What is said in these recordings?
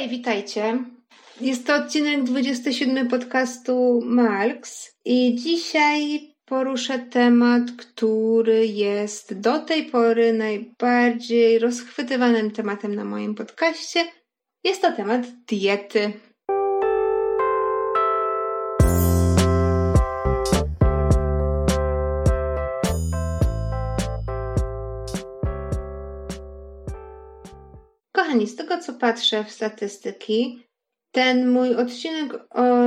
Hej, witajcie. Jest to odcinek 27 podcastu Marks i dzisiaj poruszę temat, który jest do tej pory najbardziej rozchwytywanym tematem na moim podcaście. Jest to temat diety. Kochani, z tego co patrzę w statystyki, ten mój odcinek,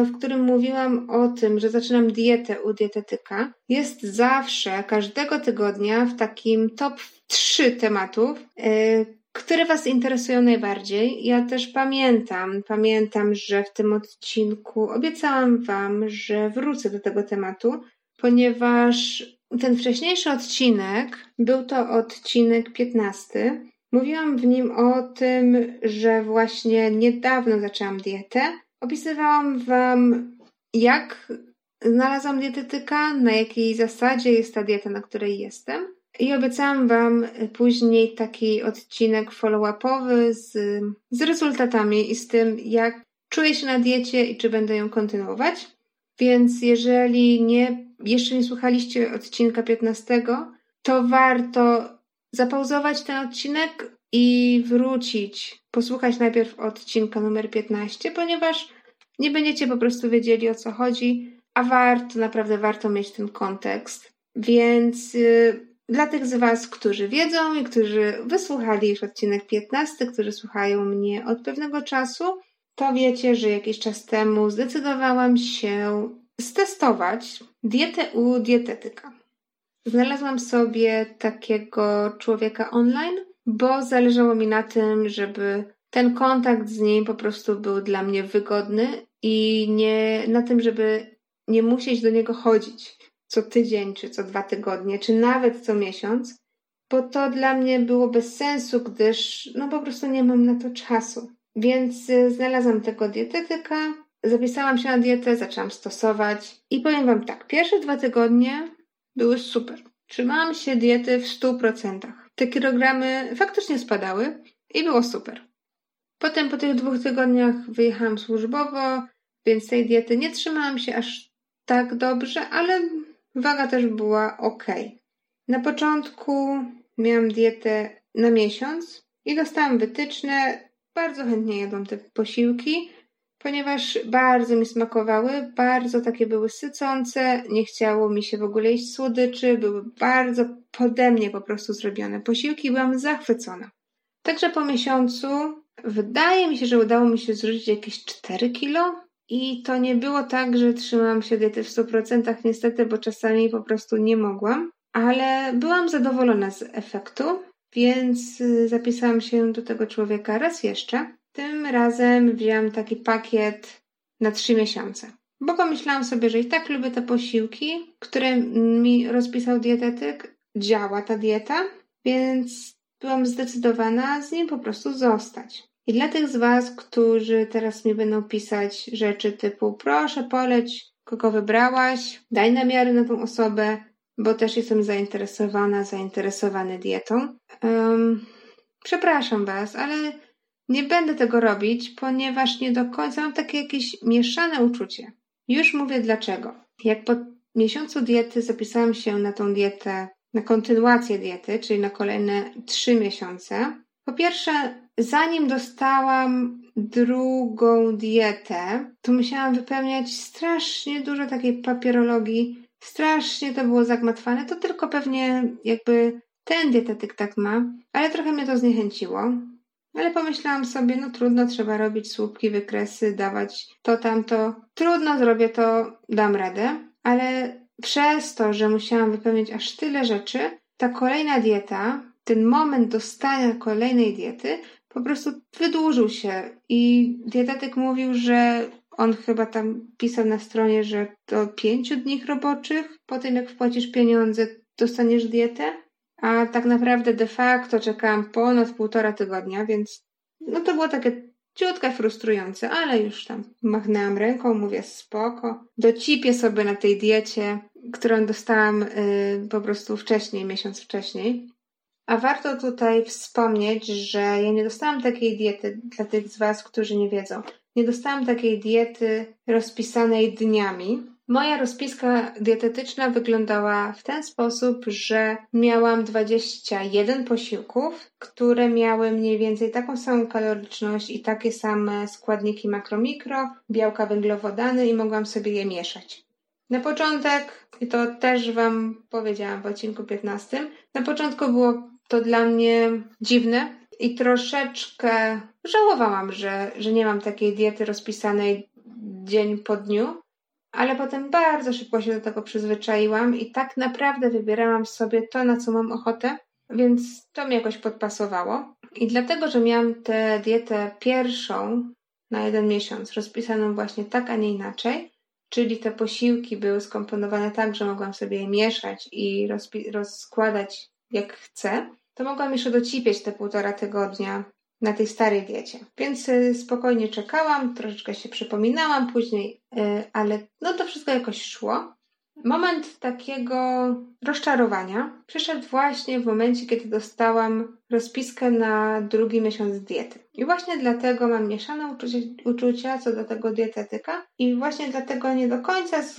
w którym mówiłam o tym, że zaczynam dietę u dietetyka, jest zawsze, każdego tygodnia w takim top 3 tematów, y, które Was interesują najbardziej. Ja też pamiętam, pamiętam, że w tym odcinku obiecałam Wam, że wrócę do tego tematu, ponieważ ten wcześniejszy odcinek był to odcinek 15 Mówiłam w nim o tym, że właśnie niedawno zaczęłam dietę. Opisywałam Wam, jak znalazłam dietetyka, na jakiej zasadzie jest ta dieta, na której jestem. I obiecałam Wam później taki odcinek follow-upowy z, z rezultatami i z tym, jak czuję się na diecie i czy będę ją kontynuować. Więc jeżeli nie, jeszcze nie słuchaliście odcinka 15, to warto zapauzować ten odcinek i wrócić, posłuchać najpierw odcinka numer 15, ponieważ nie będziecie po prostu wiedzieli o co chodzi, a warto, naprawdę warto mieć ten kontekst. Więc yy, dla tych z Was, którzy wiedzą i którzy wysłuchali już odcinek 15, którzy słuchają mnie od pewnego czasu, to wiecie, że jakiś czas temu zdecydowałam się stestować dietę u dietetyka. Znalazłam sobie takiego człowieka online, bo zależało mi na tym, żeby ten kontakt z nim po prostu był dla mnie wygodny i nie na tym, żeby nie musieć do niego chodzić co tydzień, czy co dwa tygodnie, czy nawet co miesiąc, bo to dla mnie było bez sensu, gdyż no po prostu nie mam na to czasu. Więc y, znalazłam tego dietetyka, zapisałam się na dietę, zaczęłam stosować i powiem Wam tak, pierwsze dwa tygodnie były super. Trzymałam się diety w 100%. Te kilogramy faktycznie spadały i było super. Potem po tych dwóch tygodniach wyjechałam służbowo, więc tej diety nie trzymałam się aż tak dobrze, ale waga też była ok. Na początku miałam dietę na miesiąc i dostałam wytyczne. Bardzo chętnie jadłam te posiłki, ponieważ bardzo mi smakowały, bardzo takie były sycące, nie chciało mi się w ogóle jeść słodyczy, były bardzo pode mnie po prostu zrobione posiłki, byłam zachwycona. Także po miesiącu wydaje mi się, że udało mi się zrzucić jakieś 4 kilo i to nie było tak, że trzymałam się diety w 100% niestety, bo czasami po prostu nie mogłam, ale byłam zadowolona z efektu, więc y, zapisałam się do tego człowieka raz jeszcze tym razem wziąłem taki pakiet na trzy miesiące. Bo pomyślałam sobie, że i tak lubię te posiłki, które mi rozpisał dietetyk. Działa ta dieta, więc byłam zdecydowana z nim po prostu zostać. I dla tych z Was, którzy teraz mi będą pisać rzeczy typu proszę poleć, kogo wybrałaś, daj namiary na tą osobę, bo też jestem zainteresowana, zainteresowany dietą. Um, przepraszam Was, ale nie będę tego robić, ponieważ nie do końca mam takie jakieś mieszane uczucie. Już mówię dlaczego. Jak po miesiącu diety zapisałam się na tą dietę, na kontynuację diety, czyli na kolejne trzy miesiące. Po pierwsze, zanim dostałam drugą dietę, to musiałam wypełniać strasznie dużo takiej papierologii. Strasznie to było zagmatwane. To tylko pewnie jakby ten dietetyk tak ma, ale trochę mnie to zniechęciło. Ale pomyślałam sobie, no trudno, trzeba robić słupki, wykresy, dawać to, tamto. Trudno, zrobię to, dam radę. Ale przez to, że musiałam wypełnić aż tyle rzeczy, ta kolejna dieta, ten moment dostania kolejnej diety po prostu wydłużył się. I dietetyk mówił, że on chyba tam pisał na stronie, że do pięciu dni roboczych, po tym jak wpłacisz pieniądze, dostaniesz dietę a tak naprawdę de facto czekałam ponad półtora tygodnia, więc no to było takie ciutkę frustrujące, ale już tam machnęłam ręką, mówię spoko, docipię sobie na tej diecie, którą dostałam y, po prostu wcześniej, miesiąc wcześniej. A warto tutaj wspomnieć, że ja nie dostałam takiej diety dla tych z Was, którzy nie wiedzą. Nie dostałam takiej diety rozpisanej dniami. Moja rozpiska dietetyczna wyglądała w ten sposób, że miałam 21 posiłków, które miały mniej więcej taką samą kaloryczność i takie same składniki makro-mikro, białka węglowodany i mogłam sobie je mieszać. Na początek, i to też Wam powiedziałam w odcinku 15, na początku było to dla mnie dziwne i troszeczkę żałowałam, że, że nie mam takiej diety rozpisanej dzień po dniu, ale potem bardzo szybko się do tego przyzwyczaiłam i tak naprawdę wybierałam sobie to, na co mam ochotę, więc to mi jakoś podpasowało. I dlatego, że miałam tę dietę pierwszą na jeden miesiąc, rozpisaną właśnie tak, a nie inaczej, czyli te posiłki były skomponowane tak, że mogłam sobie je mieszać i rozkładać jak chcę, to mogłam jeszcze docipieć te półtora tygodnia na tej starej diecie. Więc y, spokojnie czekałam, troszeczkę się przypominałam później, y, ale no to wszystko jakoś szło. Moment takiego rozczarowania przyszedł właśnie w momencie, kiedy dostałam rozpiskę na drugi miesiąc diety. I właśnie dlatego mam mieszane uczucia, uczucia co do tego dietetyka i właśnie dlatego nie do końca z,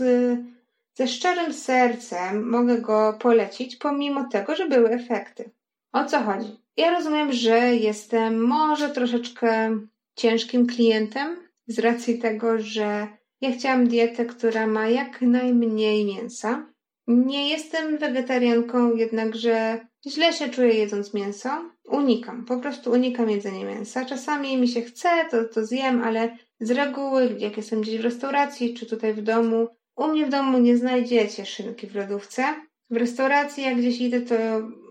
ze szczerym sercem mogę go polecić, pomimo tego, że były efekty. O co chodzi? Ja rozumiem, że jestem może troszeczkę ciężkim klientem z racji tego, że ja chciałam dietę, która ma jak najmniej mięsa. Nie jestem wegetarianką, jednakże źle się czuję jedząc mięso. Unikam, po prostu unikam jedzenia mięsa. Czasami mi się chce, to, to zjem, ale z reguły, jak jestem gdzieś w restauracji czy tutaj w domu, u mnie w domu nie znajdziecie szynki w lodówce. W restauracji, jak gdzieś idę, to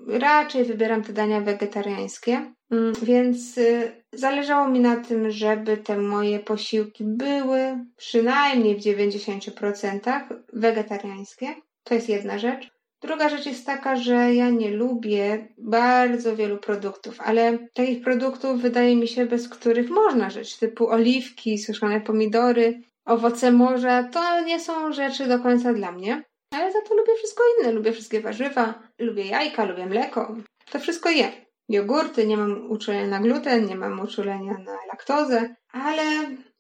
raczej wybieram te dania wegetariańskie, mm, więc y, zależało mi na tym, żeby te moje posiłki były przynajmniej w 90% wegetariańskie. To jest jedna rzecz. Druga rzecz jest taka, że ja nie lubię bardzo wielu produktów, ale takich produktów wydaje mi się, bez których można żyć, typu oliwki, suszone pomidory, owoce morza, to nie są rzeczy do końca dla mnie. Ale za to lubię wszystko inne. Lubię wszystkie warzywa, lubię jajka, lubię mleko. To wszystko jem. Jogurty, nie mam uczulenia na gluten, nie mam uczulenia na laktozę, ale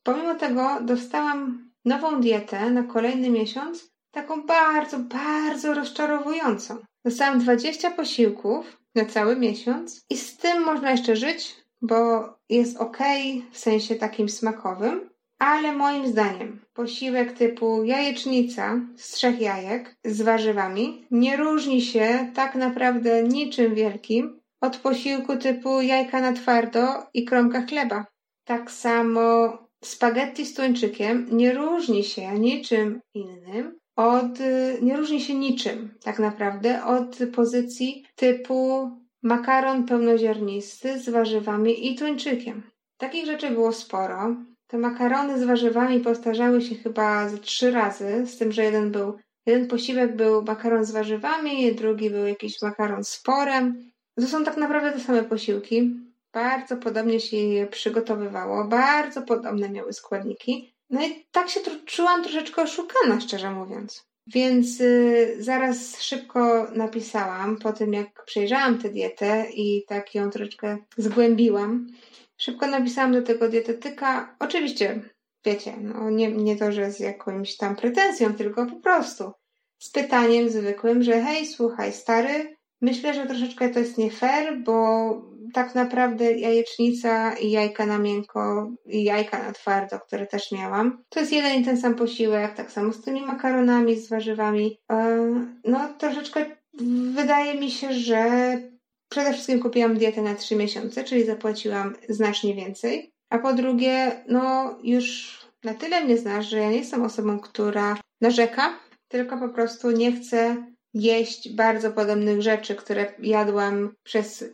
pomimo tego dostałam nową dietę na kolejny miesiąc, taką bardzo, bardzo rozczarowującą. Dostałam 20 posiłków na cały miesiąc i z tym można jeszcze żyć, bo jest ok w sensie takim smakowym, ale moim zdaniem posiłek typu jajecznica z trzech jajek z warzywami nie różni się tak naprawdę niczym wielkim od posiłku typu jajka na twardo i kromka chleba. Tak samo spaghetti z tuńczykiem nie różni się niczym innym od, nie różni się niczym tak naprawdę od pozycji typu makaron pełnoziarnisty z warzywami i tuńczykiem. Takich rzeczy było sporo. Te makarony z warzywami powtarzały się chyba ze trzy razy, z tym, że jeden był, jeden posiłek był makaron z warzywami, drugi był jakiś makaron z porem. To są tak naprawdę te same posiłki. Bardzo podobnie się je przygotowywało, bardzo podobne miały składniki. No i tak się czułam troszeczkę oszukana, szczerze mówiąc. Więc y, zaraz szybko napisałam, po tym jak przejrzałam tę dietę i tak ją troszeczkę zgłębiłam, Szybko napisałam do tego dietetyka. Oczywiście, wiecie, no nie, nie to, że z jakąś tam pretensją, tylko po prostu z pytaniem zwykłym, że hej, słuchaj, stary, myślę, że troszeczkę to jest nie fair, bo tak naprawdę jajecznica i jajka na miękko i jajka na twardo, które też miałam, to jest jeden i ten sam posiłek, tak samo z tymi makaronami, z warzywami. E, no troszeczkę wydaje mi się, że Przede wszystkim kupiłam dietę na 3 miesiące, czyli zapłaciłam znacznie więcej. A po drugie, no już na tyle mnie znasz, że ja nie jestem osobą, która narzeka, tylko po prostu nie chcę jeść bardzo podobnych rzeczy, które jadłam przez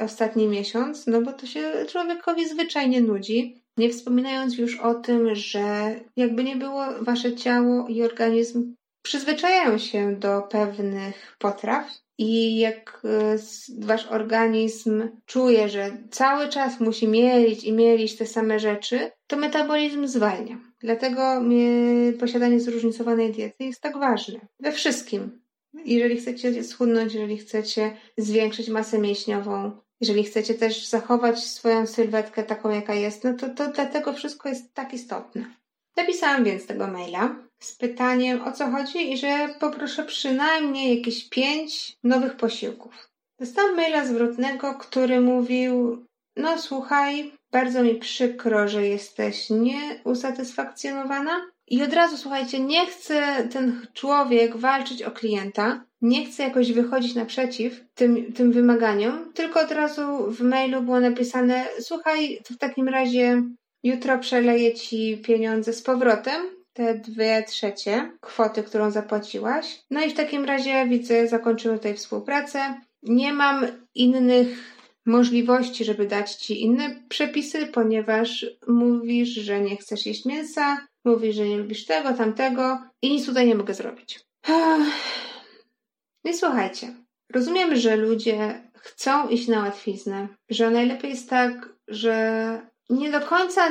ostatni miesiąc, no bo to się człowiekowi zwyczajnie nudzi. Nie wspominając już o tym, że jakby nie było, wasze ciało i organizm przyzwyczajają się do pewnych potraw, i jak e, wasz organizm czuje, że cały czas musi mielić i mielić te same rzeczy, to metabolizm zwalnia. Dlatego posiadanie zróżnicowanej diety jest tak ważne. We wszystkim. Jeżeli chcecie schudnąć, jeżeli chcecie zwiększyć masę mięśniową, jeżeli chcecie też zachować swoją sylwetkę taką, jaka jest, no to, to dlatego wszystko jest tak istotne. Napisałam więc tego maila z pytaniem o co chodzi i że poproszę przynajmniej jakieś pięć nowych posiłków. Dostałam maila zwrotnego, który mówił: No słuchaj, bardzo mi przykro, że jesteś nieusatysfakcjonowana. I od razu słuchajcie, nie chce ten człowiek walczyć o klienta, nie chce jakoś wychodzić naprzeciw tym, tym wymaganiom, tylko od razu w mailu było napisane: Słuchaj, to w takim razie jutro przeleję ci pieniądze z powrotem, te dwie trzecie kwoty, którą zapłaciłaś. No i w takim razie widzę, zakończymy tutaj współpracę. Nie mam innych możliwości, żeby dać ci inne przepisy, ponieważ mówisz, że nie chcesz jeść mięsa, mówisz, że nie lubisz tego, tamtego i nic tutaj nie mogę zrobić. No i słuchajcie, rozumiem, że ludzie chcą iść na łatwiznę, że najlepiej jest tak, że nie do końca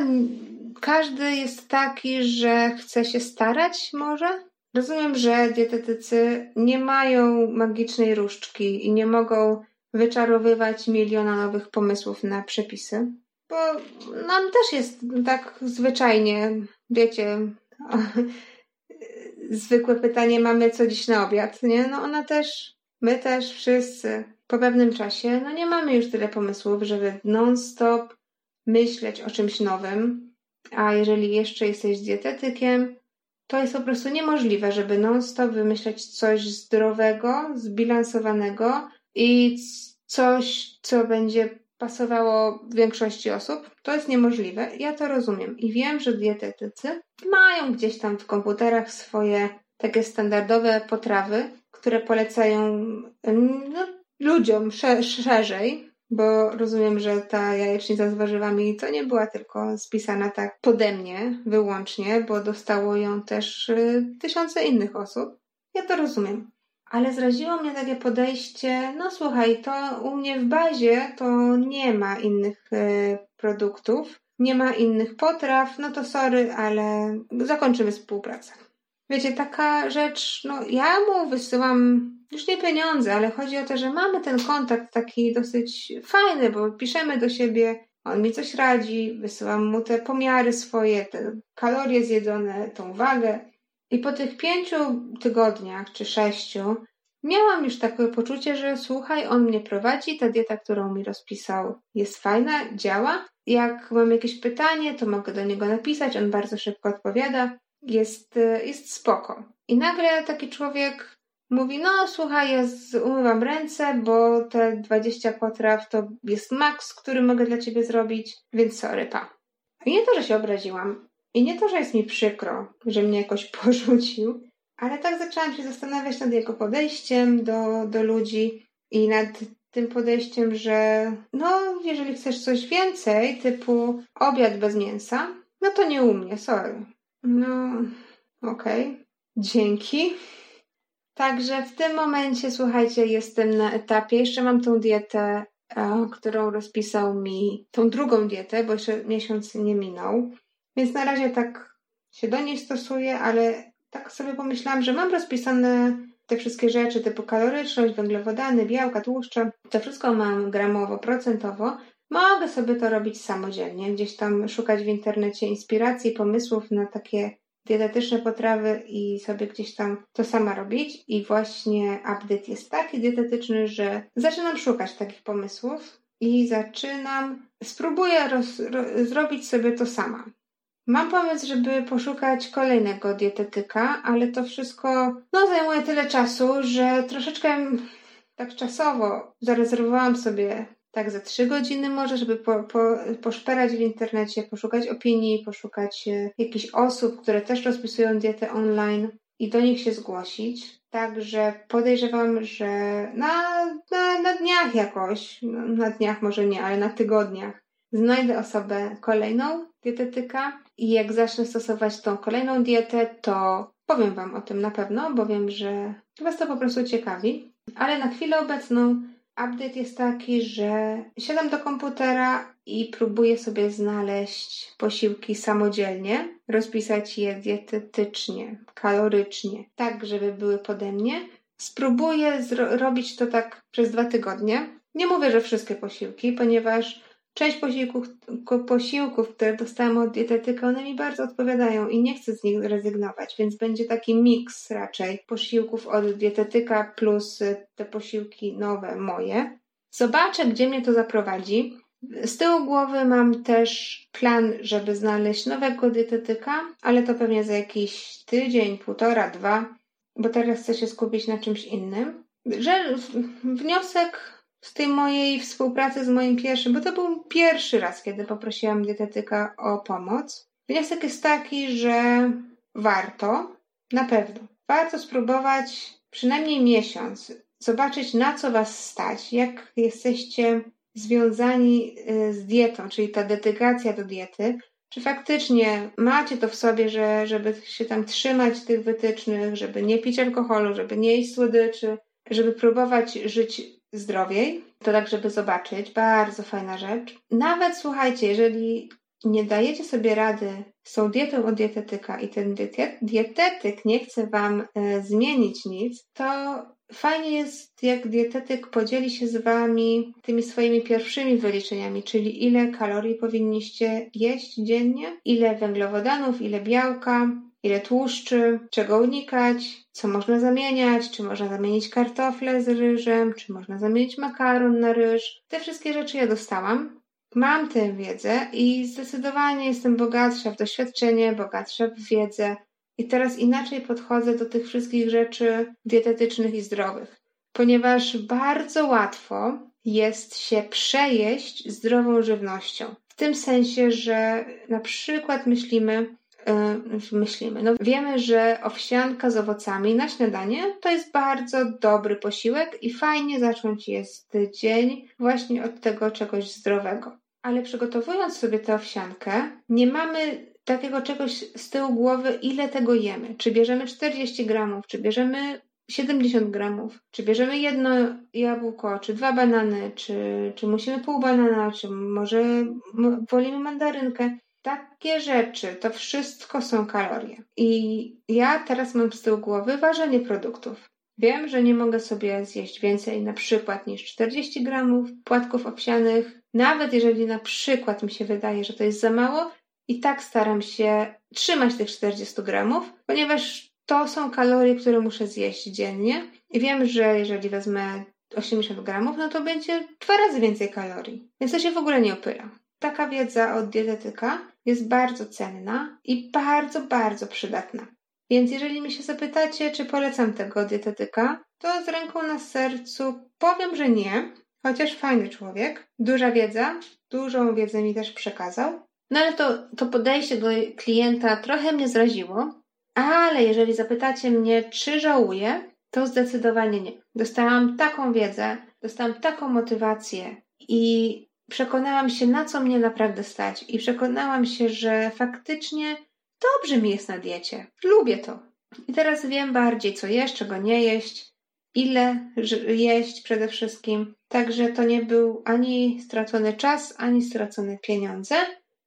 każdy jest taki, że chce się starać może. Rozumiem, że dietetycy nie mają magicznej różdżki i nie mogą wyczarowywać miliona nowych pomysłów na przepisy, bo nam też jest tak zwyczajnie, wiecie, zwykłe pytanie mamy co dziś na obiad, nie? No ona też, my też, wszyscy po pewnym czasie, no nie mamy już tyle pomysłów, żeby non-stop myśleć o czymś nowym, a jeżeli jeszcze jesteś dietetykiem, to jest po prostu niemożliwe, żeby non-stop wymyślać coś zdrowego, zbilansowanego i coś, co będzie pasowało większości osób. To jest niemożliwe. Ja to rozumiem i wiem, że dietetycy mają gdzieś tam w komputerach swoje takie standardowe potrawy, które polecają no, ludziom szerzej, bo rozumiem, że ta jajecznica z warzywami to nie była tylko spisana tak pode mnie wyłącznie, bo dostało ją też y, tysiące innych osób. Ja to rozumiem. Ale zraziło mnie takie podejście, no słuchaj, to u mnie w bazie to nie ma innych y, produktów, nie ma innych potraw, no to sorry, ale zakończymy współpracę. Wiecie, taka rzecz, no ja mu wysyłam już nie pieniądze, ale chodzi o to, że mamy ten kontakt taki dosyć fajny, bo piszemy do siebie, on mi coś radzi, wysyłam mu te pomiary swoje, te kalorie zjedzone, tą wagę. I po tych pięciu tygodniach czy sześciu miałam już takie poczucie, że słuchaj, on mnie prowadzi, ta dieta, którą mi rozpisał, jest fajna, działa. Jak mam jakieś pytanie, to mogę do niego napisać, on bardzo szybko odpowiada, jest, jest spoko. I nagle taki człowiek mówi, no słuchaj, ja umywam ręce, bo te 20 potraw to jest maks, który mogę dla ciebie zrobić, więc sorry, pa. I nie to, że się obraziłam, i nie to, że jest mi przykro, że mnie jakoś porzucił, ale tak zaczęłam się zastanawiać nad jego podejściem do, do ludzi i nad tym podejściem, że no, jeżeli chcesz coś więcej, typu obiad bez mięsa, no to nie u mnie, sorry. No, okej, okay. dzięki. Także w tym momencie, słuchajcie, jestem na etapie, jeszcze mam tą dietę, e, którą rozpisał mi, tą drugą dietę, bo jeszcze miesiąc nie minął. Więc na razie tak się do niej stosuję, ale tak sobie pomyślałam, że mam rozpisane te wszystkie rzeczy typu kaloryczność, węglowodany, białka, tłuszcze. To wszystko mam gramowo, procentowo. Mogę sobie to robić samodzielnie, gdzieś tam szukać w internecie inspiracji, pomysłów na takie dietetyczne potrawy i sobie gdzieś tam to sama robić. I właśnie update jest taki dietetyczny, że zaczynam szukać takich pomysłów i zaczynam, spróbuję roz, ro, zrobić sobie to sama. Mam pomysł, żeby poszukać kolejnego dietetyka, ale to wszystko no, zajmuje tyle czasu, że troszeczkę tak czasowo zarezerwowałam sobie tak za trzy godziny może, żeby po, po, poszperać w internecie, poszukać opinii, poszukać e, jakichś osób, które też rozpisują dietę online i do nich się zgłosić. Także podejrzewam, że na, na, na dniach jakoś, no, na dniach może nie, ale na tygodniach znajdę osobę kolejną dietetyka i jak zacznę stosować tą kolejną dietę, to powiem Wam o tym na pewno, bo wiem, że Was to po prostu ciekawi. Ale na chwilę obecną update jest taki, że siadam do komputera i próbuję sobie znaleźć posiłki samodzielnie, rozpisać je dietetycznie, kalorycznie, tak żeby były pode mnie. Spróbuję robić to tak przez dwa tygodnie. Nie mówię, że wszystkie posiłki, ponieważ część posiłków, posiłków, które dostałam od dietetyka, one mi bardzo odpowiadają i nie chcę z nich rezygnować, więc będzie taki miks raczej posiłków od dietetyka plus te posiłki nowe moje. Zobaczę, gdzie mnie to zaprowadzi. Z tyłu głowy mam też plan, żeby znaleźć nowego dietetyka, ale to pewnie za jakiś tydzień, półtora, dwa, bo teraz chcę się skupić na czymś innym. Że wniosek z tej mojej współpracy z moim pierwszym, bo to był pierwszy raz, kiedy poprosiłam dietetyka o pomoc. Wniosek jest taki, że warto, na pewno, warto spróbować przynajmniej miesiąc, zobaczyć na co Was stać, jak jesteście związani y, z dietą, czyli ta dedykacja do diety, czy faktycznie macie to w sobie, że, żeby się tam trzymać tych wytycznych, żeby nie pić alkoholu, żeby nie jeść słodyczy, żeby próbować żyć zdrowiej, to tak, żeby zobaczyć. Bardzo fajna rzecz. Nawet słuchajcie, jeżeli nie dajecie sobie rady z tą dietą od dietetyka i ten dietetyk nie chce Wam e, zmienić nic, to Fajnie jest, jak dietetyk podzieli się z Wami tymi swoimi pierwszymi wyliczeniami, czyli ile kalorii powinniście jeść dziennie, ile węglowodanów, ile białka, ile tłuszczy, czego unikać, co można zamieniać, czy można zamienić kartofle z ryżem, czy można zamienić makaron na ryż. Te wszystkie rzeczy ja dostałam. Mam tę wiedzę i zdecydowanie jestem bogatsza w doświadczenie, bogatsza w wiedzę, i teraz inaczej podchodzę do tych wszystkich rzeczy dietetycznych i zdrowych, ponieważ bardzo łatwo jest się przejeść zdrową żywnością. W tym sensie, że na przykład myślimy, yy, myślimy, no wiemy, że owsianka z owocami na śniadanie to jest bardzo dobry posiłek i fajnie zacząć jest dzień właśnie od tego czegoś zdrowego. Ale przygotowując sobie tę owsiankę, nie mamy takiego czegoś z tyłu głowy, ile tego jemy. Czy bierzemy 40 gramów, czy bierzemy 70 gramów, czy bierzemy jedno jabłko, czy dwa banany, czy, czy musimy pół banana, czy może wolimy mandarynkę. Takie rzeczy, to wszystko są kalorie. I ja teraz mam z tyłu głowy ważenie produktów. Wiem, że nie mogę sobie zjeść więcej na przykład niż 40 gramów płatków owsianych. Nawet jeżeli na przykład mi się wydaje, że to jest za mało, i tak staram się trzymać tych 40 gramów, ponieważ to są kalorie, które muszę zjeść dziennie. I wiem, że jeżeli wezmę 80 gramów, no to będzie dwa razy więcej kalorii. Więc to się w ogóle nie opyra. Taka wiedza od dietetyka jest bardzo cenna i bardzo, bardzo przydatna. Więc jeżeli mi się zapytacie, czy polecam tego dietetyka, to z ręką na sercu powiem, że nie, chociaż fajny człowiek, duża wiedza, dużą wiedzę mi też przekazał, no ale to, to podejście do klienta trochę mnie zraziło, ale jeżeli zapytacie mnie, czy żałuję, to zdecydowanie nie. Dostałam taką wiedzę, dostałam taką motywację i przekonałam się, na co mnie naprawdę stać, i przekonałam się, że faktycznie dobrze mi jest na diecie. Lubię to. I teraz wiem bardziej, co jeść, czego nie jeść, ile jeść przede wszystkim. Także to nie był ani stracony czas, ani stracone pieniądze.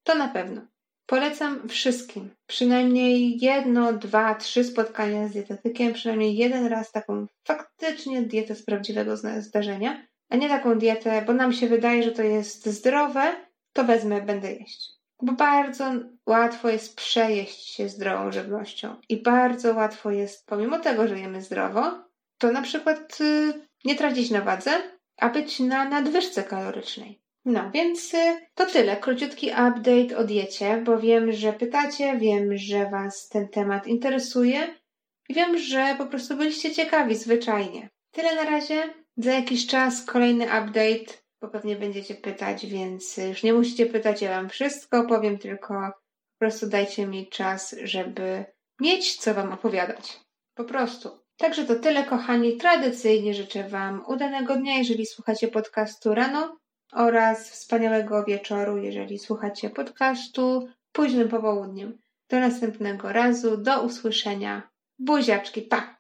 To na pewno. Polecam wszystkim przynajmniej jedno, dwa, trzy spotkania z dietetykiem, przynajmniej jeden raz taką faktycznie dietę z prawdziwego zdarzenia, a nie taką dietę, bo nam się wydaje, że to jest zdrowe, to wezmę, będę jeść. Bo bardzo łatwo jest przejeść się zdrową żywnością i bardzo łatwo jest, pomimo tego, że jemy zdrowo, to na przykład y, nie tracić na wadze, a być na nadwyżce kalorycznej. No, więc y, to tyle. Króciutki update o diecie, bo wiem, że pytacie, wiem, że Was ten temat interesuje i wiem, że po prostu byliście ciekawi zwyczajnie. Tyle na razie. Za jakiś czas kolejny update, bo pewnie będziecie pytać, więc już nie musicie pytać, ja Wam wszystko powiem, tylko po prostu dajcie mi czas, żeby mieć co Wam opowiadać. Po prostu. Także to tyle, kochani. Tradycyjnie życzę Wam udanego dnia, jeżeli słuchacie podcastu rano oraz wspaniałego wieczoru, jeżeli słuchacie podcastu późnym popołudniem. Do następnego razu, do usłyszenia. Buziaczki, pa!